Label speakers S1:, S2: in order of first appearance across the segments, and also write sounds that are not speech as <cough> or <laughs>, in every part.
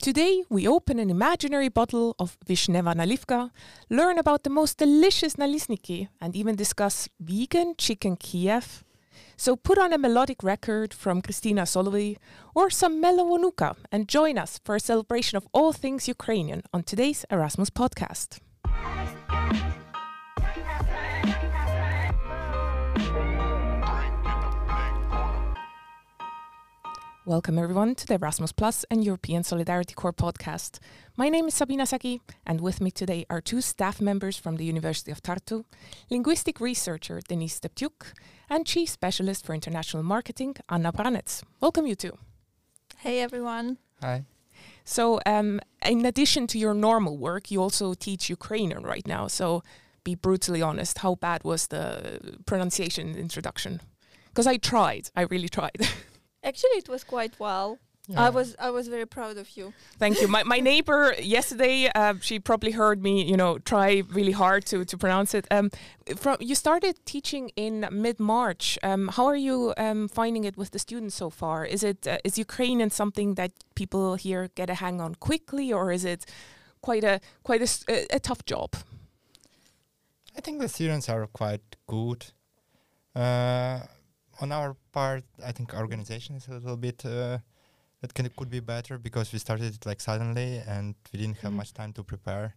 S1: Today, we open an imaginary bottle of Vishneva Nalivka, learn about the most delicious nalisniki, and even discuss vegan chicken Kiev. So put on a melodic record from Kristina Solovey or some Melovonuka and join us for a celebration of all things Ukrainian on today's Erasmus podcast. Welcome, everyone, to the Erasmus Plus and European Solidarity Corps podcast. My name is Sabina Saki, and with me today are two staff members from the University of Tartu linguistic researcher Denise Steptyuk and chief specialist for international marketing Anna Branets. Welcome, you two.
S2: Hey, everyone.
S3: Hi.
S1: So, um, in addition to your normal work, you also teach Ukrainian right now. So, be brutally honest, how bad was the pronunciation introduction? Because I tried, I really tried. <laughs>
S2: Actually, it was quite well.
S3: Yeah.
S2: I was I was very proud of you.
S1: Thank you. My, my <laughs> neighbor yesterday, uh, she probably heard me, you know, try really hard to, to pronounce it. Um, from you started teaching in mid March. Um, how are you um, finding it with the students so far? Is it uh, is Ukrainian something that people here get a hang on quickly, or is it quite a quite a, s- a- a tough job?
S3: I think the students are quite good. Uh, on our part, I think organization is a little bit uh, that can could be better because we started it like suddenly and we didn't have
S1: Mhm.
S3: much time to prepare.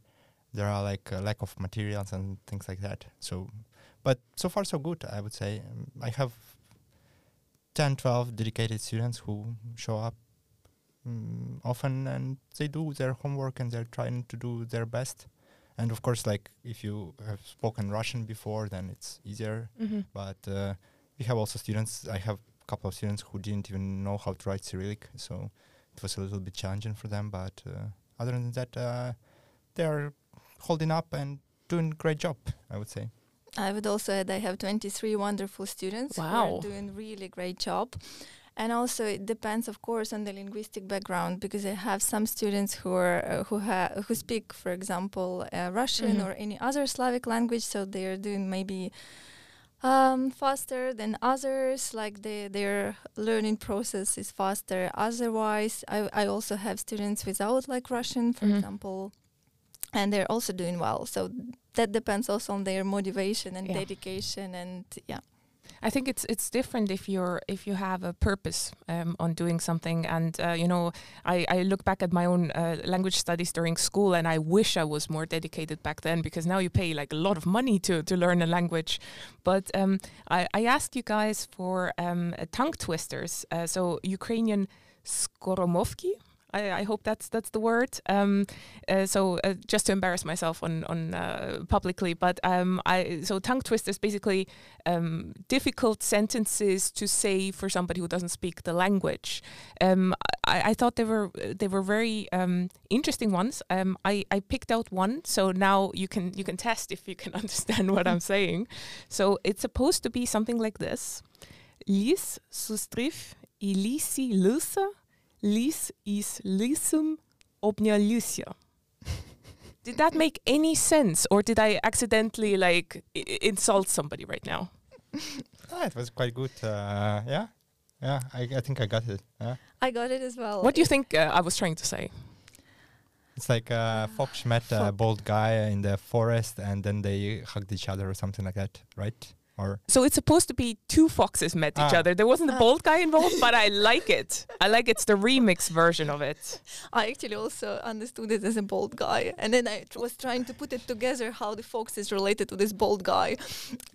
S3: There are like a lack of materials and things like that. So, but so far so good. I would say Um, I have 10, 12 dedicated students who show up mm, often and they do their homework and they're trying to do their best. And of course, like if you have spoken Russian before, then it's easier.
S1: Mm-hmm.
S3: But uh, we have also students. I have a couple of students who didn't even know how to write Cyrillic, so it was a little bit challenging for them. But uh, other than that, uh, they are holding up and doing a great job. I would say.
S2: I would also add I have 23 wonderful students who are doing really great job. And also it depends, of course, on the linguistic background because I have some students who are uh, who ha- who speak, for example, uh, Russian
S1: Mhm.
S2: or any other Slavic language, so they are doing maybe um, faster than others. Like the, their learning process is faster. Otherwise, I, I also have students without like Russian, for
S1: Mhm.
S2: example, and they're also doing well. So that depends also on their motivation and
S1: Yeah.
S2: dedication and yeah.
S1: I think it's it's different if you're if you have a purpose um, on doing something, and uh, you know, I, I look back at my own uh, language studies during school, and I wish I was more dedicated back then because now you pay like a lot of money to to learn a language. But um, I, I asked you guys for um, tongue twisters, uh, so Ukrainian skoromovki. I, I hope that's that's the word. Um, uh, so uh, just to embarrass myself on on uh, publicly, but um, I so tongue twisters basically um, difficult sentences to say for somebody who doesn't speak the language. Um, I, I thought they were they were very um, interesting ones. Um, I, I picked out one, so now you can you can test if you can <laughs> understand what I'm saying. So it's supposed to be something like this: Lis sustrif ilisi lusa, lis is lisum obnyalusia. <laughs> Did that make any sense, or did I accidentally like I- insult somebody right now? <laughs>
S3: Ah, it was quite good. Uh, yeah, yeah. I, I think I got it. Yeah.
S2: I got it as well.
S1: What do you think uh, I was trying to say?
S3: It's like uh, Fox met a
S2: Fox.
S3: bald guy in the forest, and then they hugged each other or something like that, right? Or
S1: So it's supposed to be two foxes met each
S3: Ah.
S1: other. There wasn't a
S2: Ah.
S1: bold guy involved, but I like it. I like it's the remix version of it. <laughs>
S2: I actually also understood it as a bald guy, and then I tr- was trying to put it together how the fox is related to this bald guy.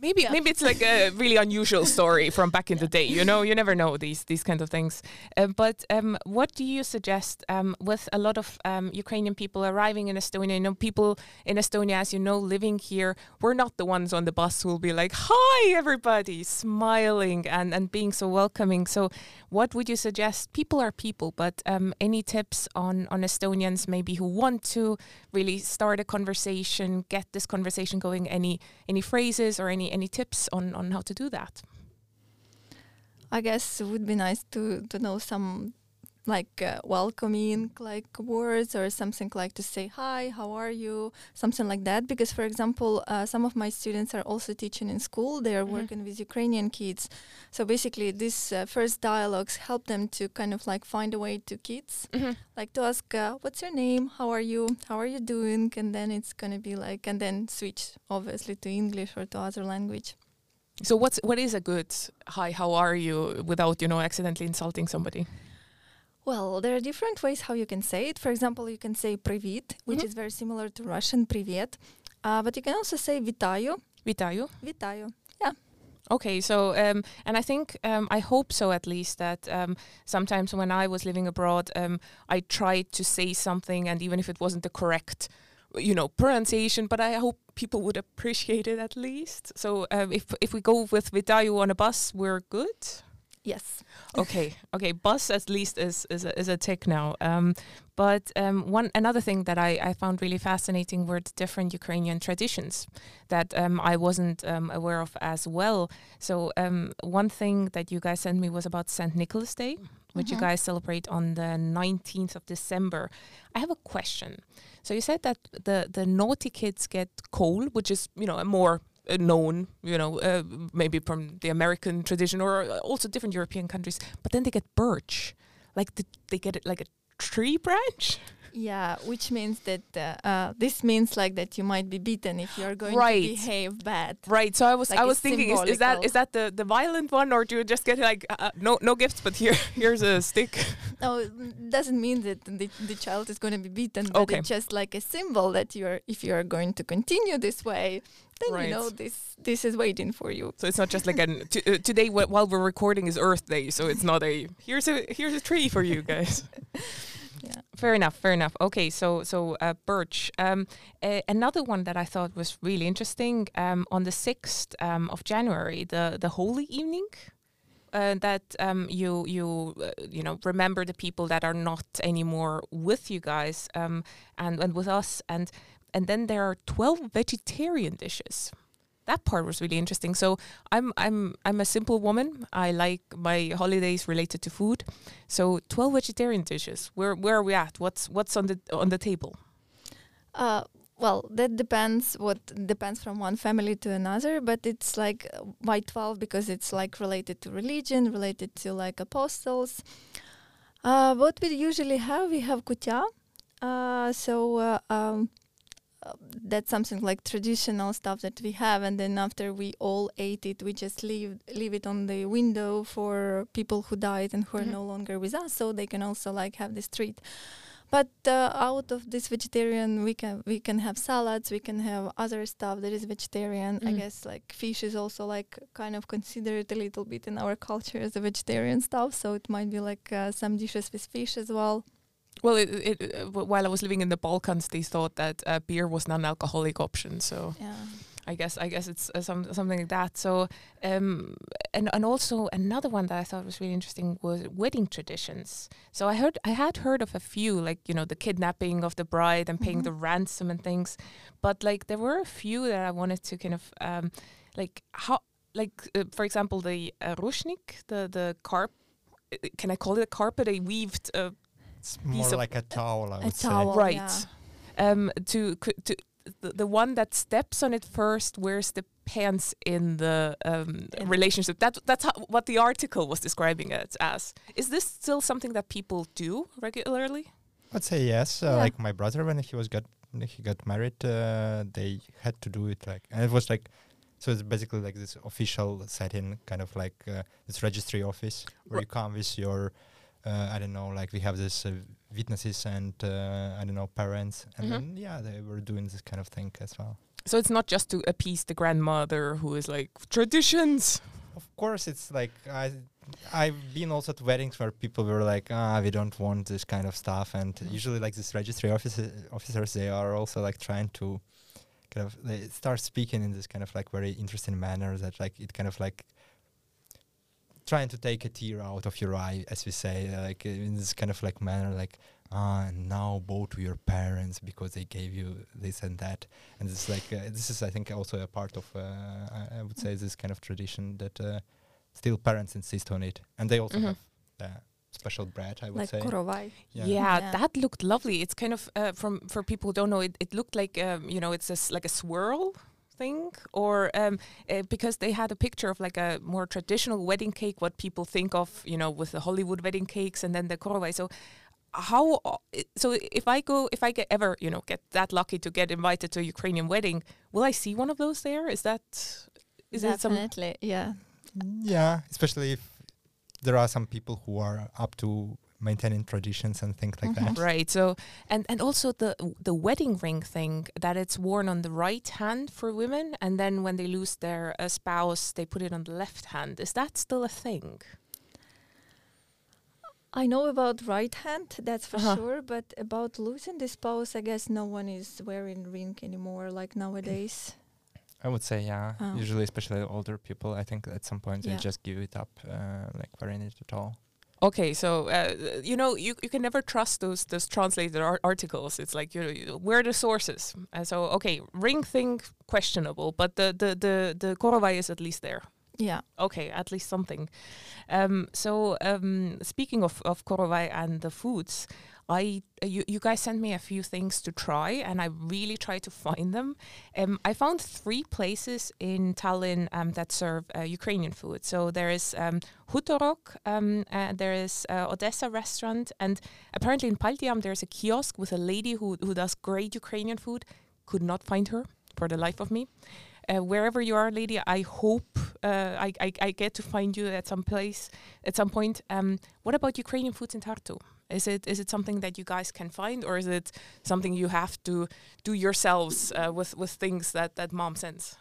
S1: Maybe
S2: Yeah.
S1: maybe it's like a <laughs> really unusual story from back in the day. You know, you never know these these kind of things. Uh, but um, what do you suggest um, with a lot of um, Ukrainian people arriving in Estonia? You know, people in Estonia, as you know, living here, we're not the ones on the bus who will be like, "Hi, everybody," smiling and and being so welcoming. So, what would you suggest? People are people, but um, any tips on on Estonians maybe who want to really start a conversation, get this conversation going? Any any phrases or any any tips on on how to do that?
S2: I guess it would be nice to to know some like uh, welcoming like words or something like to say hi, how are you, something like that. Because for example, uh, some of my students are also teaching in school. They are
S1: Mhm.
S2: working with Ukrainian kids. So basically, these uh, first dialogues help them to kind of like find a way to kids
S1: Mhm.
S2: like to ask uh, what's your name how are you how are you doing and then it's gonna be like and then switch obviously to english or to other language
S1: So what's what is a good hi? How are you? Without you know accidentally insulting somebody.
S2: well there are different ways how you can say it for example you can say привет which
S1: Mhm.
S2: is very similar to russian привет uh, but you can also say витаю
S1: Вітаю.
S2: витаю
S1: Okay, so um, and I think um, I hope so at least that um, sometimes when I was living abroad, um, I tried to say something, and even if it wasn't the correct, you know, pronunciation, but I hope people would appreciate it at least. So um, if if we go with Vitayu on a bus, we're good.
S2: yes.
S1: Okay. Okay. Bus at least is is a, is a tick now. Um but um one another thing that i i found really fascinating were the different ukrainian traditions that um i wasn't um, aware of as well. So um one thing that you guys sent me was about st nicholas day which
S2: Mhm.
S1: you guys celebrate on the 19th of december. I have a question. So you said that the the naughty kids get coal which is you know a more known, you know, uh, maybe from the American tradition or also different European countries. But then they get birch, like the, they get it like a tree branch.
S2: Yeah which means that uh, uh, this means like that you might be beaten if you're going
S1: Right.
S2: to behave bad
S1: Right. So I was
S2: Like
S1: I was thinking, is, is that that the the violent one, or do you just get like uh, no no gifts, but here <laughs> here's a stick? <laughs>
S2: No, it doesn't mean that the, the child is going to be beaten, but
S1: Okay.
S2: it's just like a symbol that you're if you are going to continue this way, then you know this this is waiting for you.
S1: So it's not just like an <laughs> t- uh, today wh- while we're recording is Earth Day, so it's not a here's a here's a tree for you guys.
S2: Yeah.
S1: Fair enough, fair enough. Okay, so so uh, birch. Um, another one that I thought was really interesting. Um, on the sixth um, of January, the the Holy Evening. Uh, that um, you you uh, you know remember the people that are not anymore with you guys um, and and with us and and then there are twelve vegetarian dishes. That part was really interesting. So I'm I'm I'm a simple woman. I like my holidays related to food. So twelve vegetarian dishes. Where where are we at? What's what's on the on the table?
S2: Uh, well, that depends. What depends from one family to another, but it's like uh, why twelve because it's like related to religion, related to like apostles. Uh, what we usually have, we have kutya. Uh, so uh, um, uh, that's something like traditional stuff that we have, and then after we all ate it, we just leave leave it on the window for people who died and who are
S1: Mhm.
S2: no longer with us, so they can also like have this treat. But uh, out of this vegetarian, we can we can have salads, we can have other stuff that is vegetarian. I
S1: Mm.
S2: guess like fish is also like kind of considered a little bit in our culture as a vegetarian stuff, so it might be like uh, some dishes with fish as well.
S1: Well, it, it, uh, while I was living in the Balkans, they thought that uh, beer was non-alcoholic option. So
S2: Yeah.
S1: I guess I guess it's uh, some something like that. So um, and and also another one that I thought was really interesting was wedding traditions. So I heard I had heard of a few like you know the kidnapping of the bride and paying
S2: Mhm.
S1: the ransom and things, but like there were a few that I wanted to kind of um, like how like uh, for example the uh, rushnik the the carp. uh, Can I call it a carpet? A weaved uh,
S3: It's more like a towel, I
S2: A
S3: would say.
S2: towel.
S1: right
S2: yeah.
S1: um to to the, the one that steps on it first wears the pants in the um,
S2: In-
S1: relationship that that's how, what the article was describing it as is this still something that people do regularly
S3: I'd say yes. Uh,
S2: Yeah.
S3: Like my brother, when he was got he got married, uh, they had to do it like, and it was like, so it's basically like this official setting, kind of like uh, this registry office where
S1: Ri-
S3: you come with your, uh, I don't know, like we have this uh, witnesses and uh, I don't know parents, and
S1: Mhm.
S3: then yeah, they were doing this kind of thing as well.
S1: so it's not just to appease the grandmother who is like traditions
S3: Of course, it's like I. I've been also at weddings where people were like, "Ah, we don't want this kind of stuff," and
S1: Mhm.
S3: usually, like this registry officer, officers, they are also like trying to kind of they start speaking in this kind of like very interesting manner that like it kind of like trying to take a tear out of your eye, as we say, uh, like in this kind of like manner, like ah, and now bow to your parents because they gave you this and that, and it's like uh, this is, I think, also a part of uh, I, I would say this kind of tradition that uh, still parents insist on it, and they also
S1: Mhm.
S3: have uh, special bread, I would
S2: like
S3: say.
S2: korovai.
S1: Yeah,
S2: Yeah.
S1: that looked lovely. It's kind of uh, from for people who don't know it. It looked like um, you know it's a s like a swirl thing, or um, uh, because they had a picture of like a more traditional wedding cake, what people think of, you know, with the Hollywood wedding cakes, and then the korovai. So how uh, so if I go if I get ever you know get that lucky to get invited to a Ukrainian wedding, will I see one of those there? Is that is it some
S2: Definitely, yeah.
S3: Yeah, especially if there are some people who are up to maintaining traditions and things like
S2: Mhm.
S3: that.
S1: Right. So and and also the the wedding ring thing that it's worn on the right hand for women, and then when they lose their uh, spouse, they put it on the left hand. Is that still a thing?
S2: I know about right hand, that's for
S1: Uh-huh.
S2: sure, but about losing the spouse, I guess no one is wearing ring anymore like nowadays.
S3: I would say, yeah.
S2: Oh.
S3: Usually, especially older people, I think at some point
S2: Yeah.
S3: they just give it up, uh, like wearing it at all.
S1: Okay, so uh, you know you you can never trust those those translated ar- articles. It's like you know where are the sources. Uh, so okay, ring thing questionable, but the the the the korovai is at least there.
S2: Yeah.
S1: Okay, at least something. Um, so um, speaking of of korovai and the foods, I uh, you you guys sent me a few things to try, and I really tried to find them. Um, I found three places in Tallinn um, that serve uh, Ukrainian food. So there is um, Hutorok, uh, there is uh, Odessa restaurant, and apparently in Paldiam there's a kiosk with a lady who who does great Ukrainian food. Could not find her for the life of me. Uh, wherever you are, lady, I hope uh, I, I I get to find you at some place at some point. Um, what about Ukrainian foods in Tartu? Is it is it something that you guys can find, or is it something you have to do yourselves uh, with with things that that mom sends?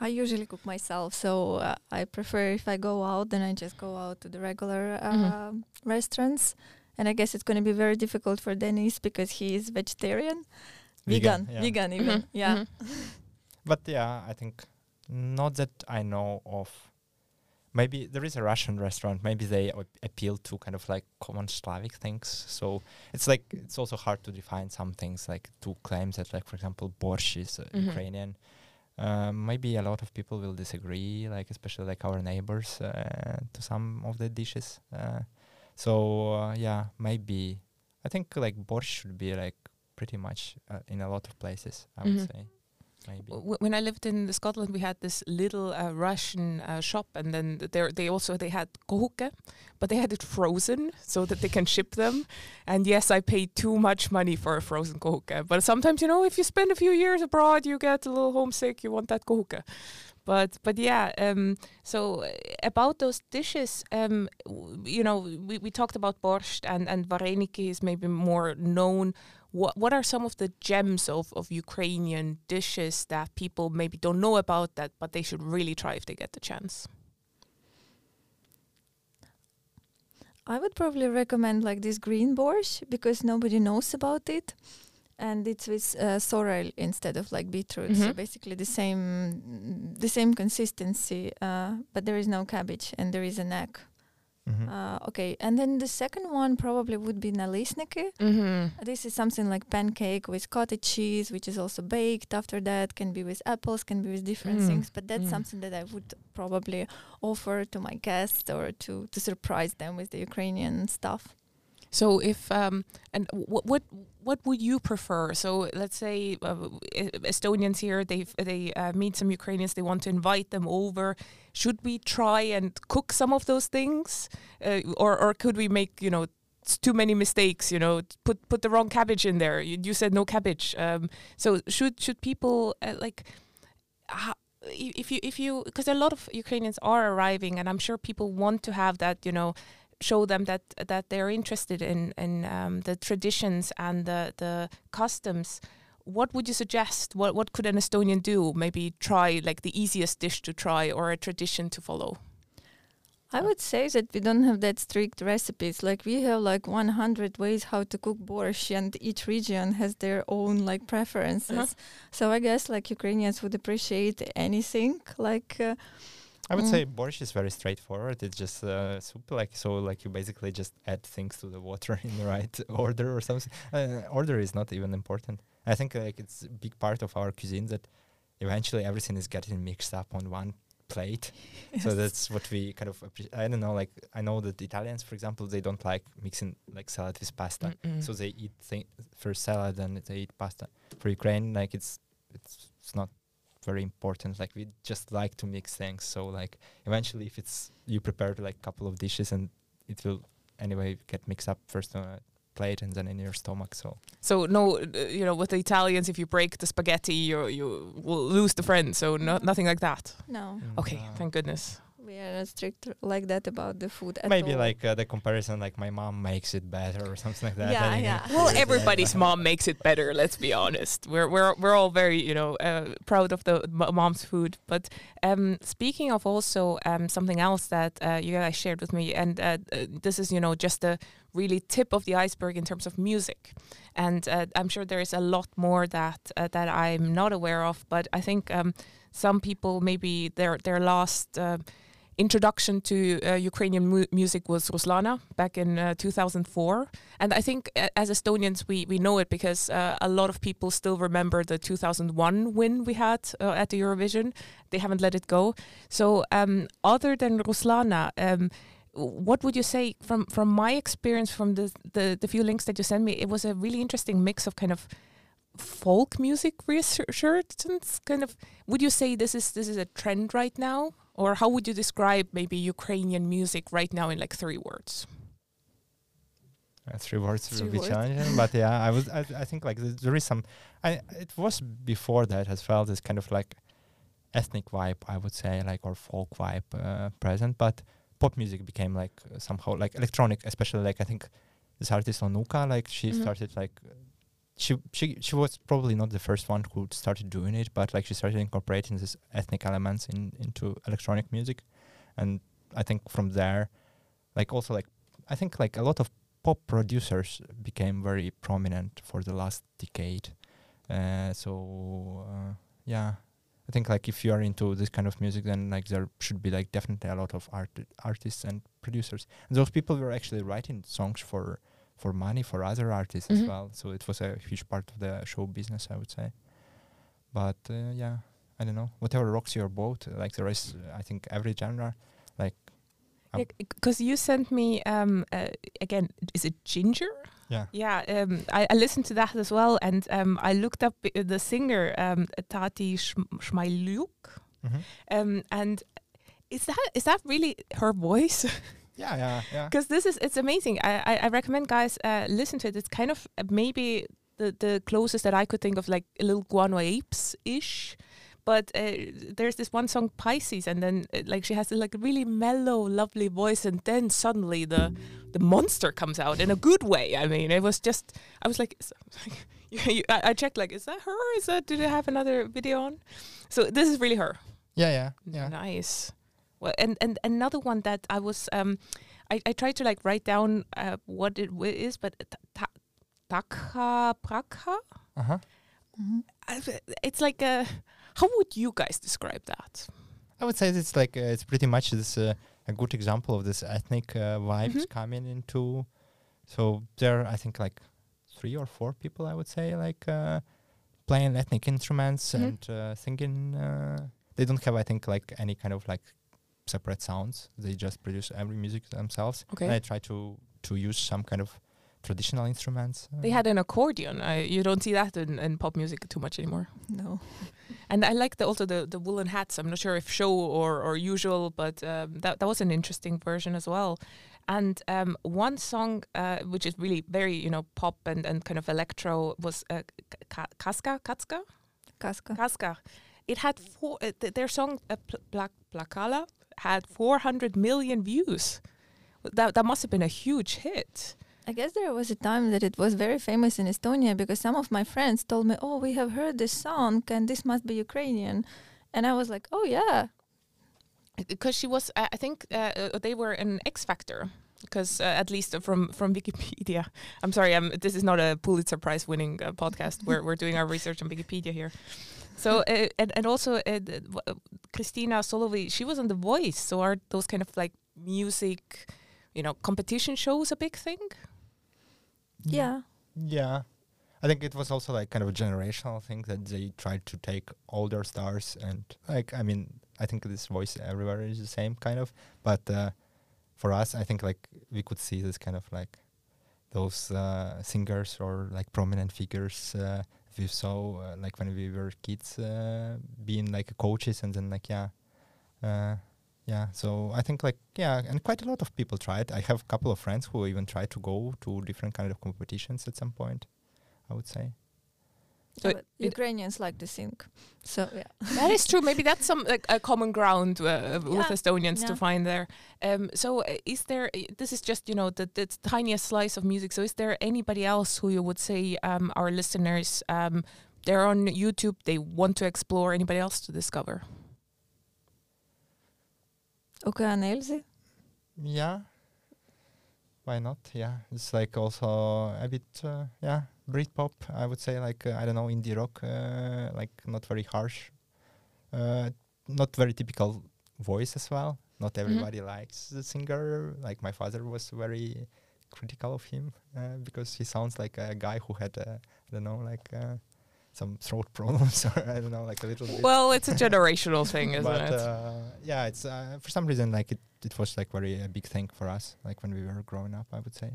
S2: I usually cook myself, so uh, I prefer if I go out, then I just go out to the regular uh,
S1: Mhm.
S2: restaurants. And I guess it's going to be very difficult for Dennis because he is vegetarian,
S3: Vegan,
S2: vegan,
S3: yeah.
S2: vegan even.
S1: Mhm,
S2: Yeah.
S1: mhm.
S3: But yeah, I think not that I know of. Maybe there is a Russian restaurant. Maybe they ap- appeal to kind of like common Slavic things. So it's like it's also hard to define some things like to claim that like for example borscht is uh,
S1: Mhm.
S3: Ukrainian. Um, maybe a lot of people will disagree, like especially like our neighbors uh, to some of the dishes. Uh, so uh, yeah, maybe I think like borscht should be like pretty much uh, in a lot of places. I would
S1: Mhm.
S3: say maybe.
S1: W- when I lived in Scotland, we had this little uh, Russian uh, shop, and then there they also they had kohuke, but they had it frozen so that they can ship them. And yes, I paid too much money for a frozen kohuke, but sometimes you know if you spend a few years abroad, you get a little homesick. You want that kohuke. But but yeah, um, so uh, about those dishes, um, you know, we, we talked about borscht and and vareniki is maybe more known what what are some of the gems of, of Ukrainian dishes that people maybe don't know about that but they should really try if they get the chance?
S2: I would probably recommend like this green borscht because nobody knows about it. And it's with uh, sorrel instead of like beetroot. So
S1: Mhm.
S2: basically the same the same consistency, uh, but there is no cabbage and there is an egg.
S3: Mhm.
S2: Uh, okay, and then the second one probably would be nalisniki.
S1: Mm-hmm.
S2: This is something like pancake with cottage cheese, which is also baked after that. Can be with apples, can be with different
S1: Mm,
S2: things. But that's
S1: mm.
S2: something that I would probably offer to my guests or to to surprise them with the Ukrainian stuff.
S1: So if um and what what what would you prefer? So let's say uh, Estonians here they they uh, meet some Ukrainians they want to invite them over. Should we try and cook some of those things, uh, or or could we make you know too many mistakes? You know, put put the wrong cabbage in there. You, you said no cabbage. Um, so should should people uh, like? if you if you because a lot of Ukrainians are arriving and I'm sure people want to have that you know show them that that they're interested in in um, the traditions and the the customs what would you suggest what what could an Estonian do maybe try like the easiest dish to try or a tradition to follow
S2: I would say that we don't have that strict recipes. Like we have like 100 ways how to cook borscht, and each region has their own like preferences.
S1: Uh-huh.
S2: So I guess like Ukrainians would appreciate anything. Like uh,
S3: I would
S2: Mm.
S3: say borscht is very straightforward. It's just uh, soup, like so, like you basically just add things to the water <laughs> in the right order or something. Uh, order is not even important. I think like it's a big part of our cuisine that eventually everything is getting mixed up on one plate. <laughs> So that's what we kind of appreciate. I don't know, like I know that Italians, for example, they don't like mixing like salad with pasta.
S1: Mm-mm.
S3: So they eat thi- first salad and they eat pasta. For Ukraine, like it's it's it's not very important. Like we just like to mix things. So like eventually, if it's you prepare like a couple of dishes and it will anyway get mixed up first on a plate and then in your stomach. So
S1: So no, uh, you know, with the Italians, if you break the spaghetti, you you will lose the friend. So no, nothing like that.
S2: No,
S1: Okay,
S3: uh,
S1: thank goodness.
S2: We are not strict like that about the food. At
S3: maybe
S2: all.
S3: like uh, the comparison, like my mom makes it better or something like that.
S2: Yeah,
S3: I
S2: yeah.
S1: Well, everybody's mom makes it better. Let's be honest. We're we're we're all very you know uh, proud of the mom's food. But um, speaking of also um, something else that uh, you guys shared with me, and uh, uh, this is you know just the really tip of the iceberg in terms of music, and uh, I'm sure there is a lot more that uh, that I'm not aware of. But I think um, some people maybe their their last. Uh, introduction to uh, Ukrainian mu- music was Ruslana back in uh, 2004. And I think uh, as Estonians, we, we know it because uh, a lot of people still remember the 2001 win we had uh, at the Eurovision. They haven't let it go. So, um, other than Ruslana, um, what would you say from, from my experience from the, the, the few links that you sent me? It was a really interesting mix of kind of folk music resurgence kind of would you say this is this is a trend right now or how would you describe maybe ukrainian music right now in like three words
S3: Uh, three words
S2: Three
S3: will be
S2: words.
S3: challenging, <laughs> but yeah, I was. I, I think like th- there is some. I it was before that as well. This kind of like ethnic vibe, I would say, like or folk vibe uh, present. But pop music became like somehow like electronic, especially like I think this artist Onuka, like she
S1: Mhm.
S3: started like she she she was probably not the first one who started doing it, but like she started incorporating these ethnic elements in into electronic music, and I think from there, like also like I think like a lot of pop producers became very prominent for the last decade. Uh, so uh, yeah, I think like if you are into this kind of music, then like there should be like definitely a lot of art artists and producers. And those people were actually writing songs for for money for other artists
S1: Mhm.
S3: as well. So it was a huge part of the show business, I would say. But uh, yeah, I don't know. Whatever rocks your boat, uh, like there is, uh, I think every genre, like
S1: because you sent me um uh, again is it Jinjer
S3: yeah,
S1: yeah um i, I listened to that as well and um i looked up uh, the singer um tati Shmailyuk
S3: Mhm.
S1: um and is that is that really her voice <laughs>
S3: yeah, yeah, yeah.
S1: because this is it's amazing. I, I i recommend guys uh listen to it. It's kind of uh, maybe the the closest that i could think of like a little guano apes ish but uh, there's this one song pisces and then uh, like she has this, like a really mellow lovely voice and then suddenly the the monster comes out in a good way. I mean it was just i was like, <laughs> you, you, I, I checked like is that her? Is that did they have another video on? So this is really her.
S3: Yeah, yeah, yeah.
S1: Nice. Well, and and another one that I was um, I, I tried to like write down uh, what it is, but ta- ta- DakhaBrakha.
S3: Uh huh.
S2: Mhm.
S1: It's like a. How would you guys describe that?
S3: I would say it's like uh, it's pretty much this uh, a good example of this ethnic uh, vibes
S1: Mhm.
S3: coming into. So there, are, I think like three or four people, I would say, like uh, playing ethnic instruments
S1: Mhm.
S3: and uh, singing. Uh, they don't have, I think, like any kind of like separate sounds. They just produce every music themselves.
S1: Okay.
S3: And I try to to use some kind of traditional instruments.
S1: They
S3: uh,
S1: had an accordion. I, you don't see that in, in pop music too much anymore.
S2: No.
S1: And I like the, also the, the woolen hats. I'm not sure if show or, or usual, but um, that that was an interesting version as well. And um, one song uh, which is really very you know pop and, and kind of electro was uh, Ka- Kazka Katska
S2: Kazka.
S1: Kazka. It had four. Uh, th- their song uh, Pl- Pla- Plakala had 400 million views. That that must have been a huge hit.
S2: I guess there was a time that it was very famous in Estonia because some of my friends told me, "Oh, we have heard this song and this must be Ukrainian," and I was like, "Oh yeah."
S1: because she was uh, i think uh, uh, they were an x factor because uh, at least from from wikipedia i'm sorry um, this is not a pulitzer prize winning uh, podcast we're, we're doing our research on wikipedia here so uh, and, and also uh, th- w- uh, christina solovi she was on the voice so are those kind of like music you know competition shows a big thing
S2: Yeah.
S3: Yeah. I think it was also like kind of a generational thing that they tried to take older stars and like I mean I think this voice everywhere is the same kind of. But uh, for us, I think like we could see this kind of like those uh, singers or like prominent figures uh, we saw uh, like when we were kids uh, being like coaches and then like yeah uh, yeah. So i think like yeah and quite a lot of people tried. I have a couple of friends who even tried to go to different kind of competitions at some point i would say
S1: So
S2: But
S1: it-
S2: Ukrainians like to sing, so yeah. <laughs>
S1: that is true. Maybe that's some like a common ground uh, with
S2: Yeah,
S1: Estonians to find there. Um, so uh, is there? uh, This is just you know the, the tiniest slice of music. So is there anybody else who you would say um, our listeners? Um, they're on YouTube. They want to explore. Anybody else to discover?
S2: Okean Elzy?
S3: yeah why not? Yeah it's like also a bit uh, yeah britpop i would say like uh, i don't know indie rock uh, like not very harsh uh, not very typical voice as well. Not everybody likes the singer. Like my father was very critical of him uh, because he sounds like a guy who had uh, i don't know like uh, some throat problems <laughs> or i don't know like a little bit
S1: Well, it's a generational thing, isn't
S3: but
S1: it?
S3: uh, yeah, it's uh, for some reason like it, it was like very a big thing for us, like when we were growing up. I would say,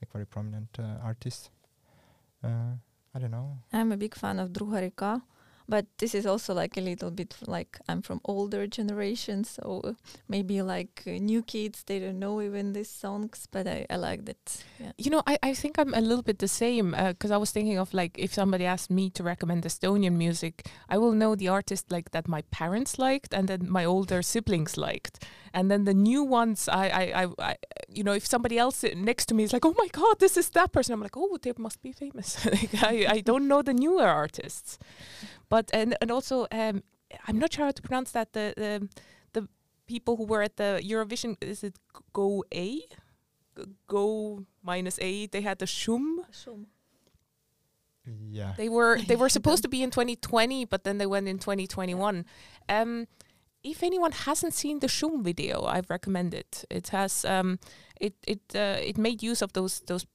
S3: like very prominent uh, artists. Uh, I don't know.
S2: I'm a big fan of Druga Reka, but this is also like a little bit like I'm from older generation, so maybe like uh, new kids they don't know even these songs, but I, I like that. Yeah.
S1: You know, I, I think I'm a little bit the same because I was thinking of like if somebody asked me to recommend Estonian music, I will know the artist like that my parents liked and then my older siblings liked, and then the new ones I I, I, I you know if somebody else next to me is like oh my god this is that person I'm like oh they must be famous <laughs> like, I I don't know the newer artists, but and and also um I'm not sure how to pronounce that the the the people who were at the Eurovision is it Go A go minus A. They had the Shum.
S3: Yeah.
S1: They were they were <laughs> supposed to be in 2020, but then they went in 2021. Um, if anyone hasn't seen the Shum video, I recommend it. It has um, it it uh, it made use of those those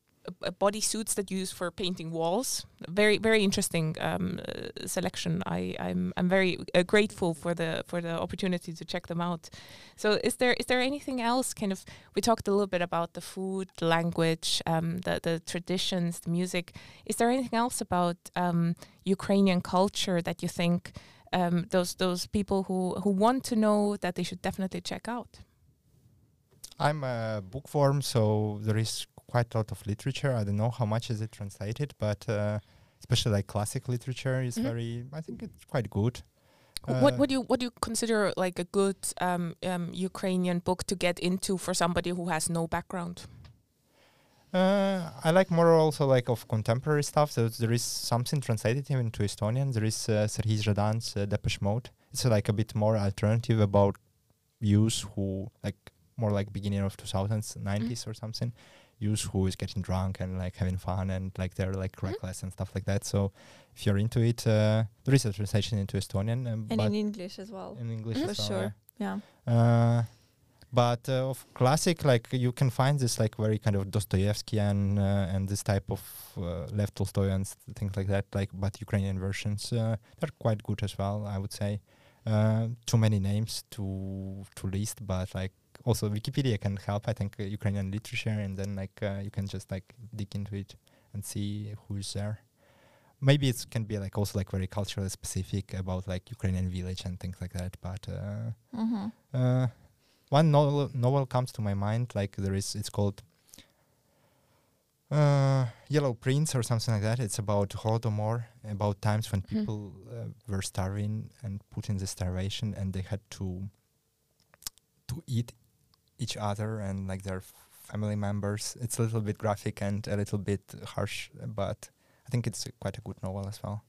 S1: body suits that you use for painting walls. Very very interesting um, uh, selection. I I'm I'm very uh, grateful for the for the opportunity to check them out. So is there is there anything else? Kind of we talked a little bit about the food, the language, um, the the traditions, the music. Is there anything else about um, Ukrainian culture that you think um, those those people who who want to know that they should definitely check out?
S3: I'm a bookworm, so there is quite a lot of literature. I don't know how much is it translated, but uh, especially like classic literature is
S1: Mhm.
S3: very. I think it's quite good.
S1: what
S3: Uh,
S1: what do you what do you consider like a good um, um, Ukrainian book to get into for somebody who has no background?
S3: Uh, I like more also like of contemporary stuff. So there is something translated even to Estonian. There is uh, Serhii Zhadan's uh, Depeche Mode. It's uh, like a bit more alternative about youth who like more like beginning of 2000s, 90s or something. Youth who is getting drunk and like having fun and like they're like
S1: Mhm.
S3: reckless and stuff like that. So if you're into it, uh, there is a translation into Estonian, um,
S2: And in English as well.
S3: in English
S1: Mhm.
S3: as
S2: For
S3: well,
S2: sure.
S3: yeah. Uh, but uh, of classic, like you can find this like very kind of Dostoevskian uh, and this type of uh, Lev Tolstoyan things like that. Like, but Ukrainian versions uh, they're quite good as well. I would say. Uh, too many names to to list, but like also Wikipedia can help. I think uh, Ukrainian literature, and then like uh, you can just like dig into it and see who's there. Maybe it can be like also like very culturally specific about like Ukrainian village and things like that. But uh,
S2: Mm-hmm.
S3: uh, one novel novel comes to my mind. Like there is, it's called uh, Yellow Prince or something like that. It's about Holodomor, about times when
S1: Hmm.
S3: people uh, were starving and put in the starvation, and they had to to eat each other and like their family members. It's a little bit graphic and a little bit harsh, but I think it's quite a good novel as well.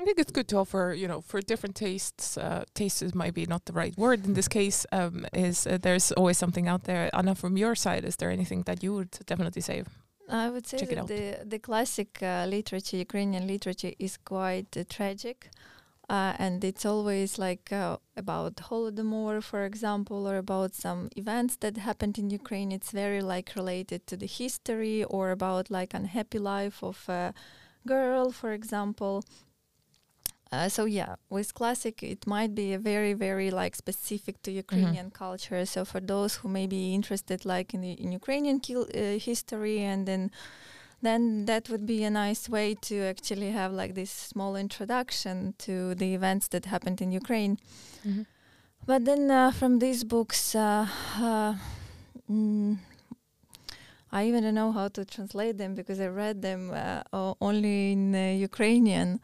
S1: I think it's good to offer, you know, for different tastes. Uh, tastes might be not the right word in this <laughs> case. Um, is uh, there's always something out there. Anna, from your side, is there anything that you would definitely say?
S2: I would say
S1: Check it
S2: that
S1: out.
S2: the the classic uh, literature, Ukrainian literature, is quite uh, tragic, uh, and it's always like uh, about Holodomor, for example, or about some events that happened in Ukraine. It's very like related to the history or about like unhappy life of a girl, for example. Uh, so yeah, with classic, it might be a very, very like specific to Ukrainian culture. So for those who may be interested, like in the in Ukrainian kil- uh, history, and then then that would be a nice way to actually have like this small introduction to the events that happened in Ukraine.
S1: Mhm.
S2: But then uh, from these books, uh, uh, mm, I even don't know how to translate them because I read them uh, only in uh, Ukrainian.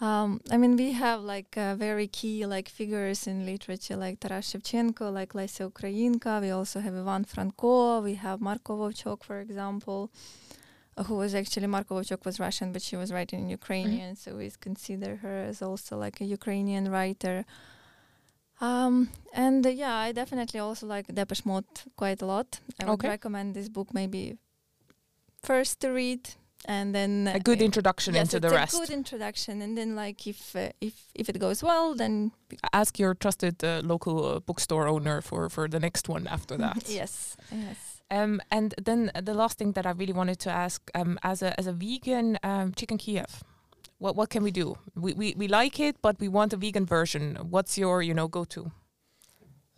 S2: Um, I mean, we have like uh, very key like figures in literature, like Taras Shevchenko, like Lesya Ukrainka. We also have Ivan Franko. We have Marko Vovchok, for example, who was actually Marko was Russian, but she was writing in Ukrainian, so we consider her as also like a Ukrainian writer. Um, and uh, yeah, I definitely also like Depeche Mode quite a lot. I would
S1: Okay.
S2: recommend this book maybe first to read and then
S1: A good
S2: uh,
S1: introduction
S2: yes,
S1: into the rest.
S2: a good introduction, and then like if uh, if if it goes well, then
S1: Ask your trusted uh, local uh, bookstore owner for for the next one after that. <laughs>
S2: yes, yes.
S1: Um, and then the last thing that I really wanted to ask, um, as a as a vegan um, chicken Kiev, what what can we do? We, we we like it, but we want a vegan version. What's your you know go to?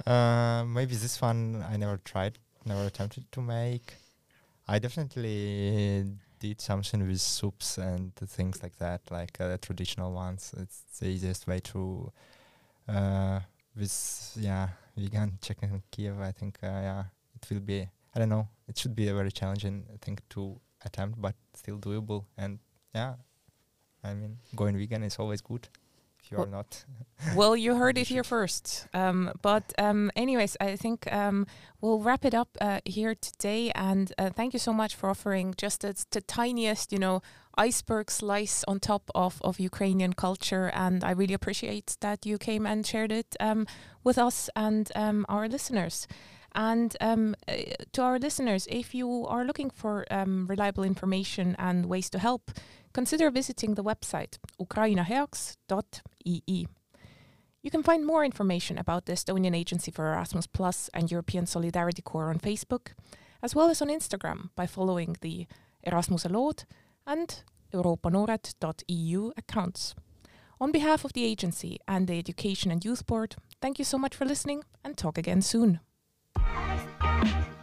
S3: Uh, maybe this one I never tried, never attempted to make. I definitely did something with soups and things like that, like uh, traditional ones. It's the easiest way to, uh, with yeah, vegan chicken Kiev. I think uh, yeah, it will be. I don't know. It should be a very challenging thing to attempt, but still doable. And yeah, I mean, going vegan is always good. If you are
S1: Well-
S3: not <laughs>
S1: well, you heard it here first. Um, but um, anyways, I think um, we'll wrap it up uh, here today. And uh, thank you so much for offering just the, the tiniest, you know, iceberg slice on top of, of Ukrainian culture. And I really appreciate that you came and shared it um, with us and um, our listeners. And um, uh, to our listeners, if you are looking for um, reliable information and ways to help, consider visiting the website ukrainaheaks.ee. You can find more information about the Estonian Agency for Erasmus Plus and European Solidarity Corps on Facebook, as well as on Instagram by following the Erasmuse Lood and europanoored.eu accounts. On behalf of the agency and the Education and Youth Board, thank you so much for listening and talk again soon. Thank you.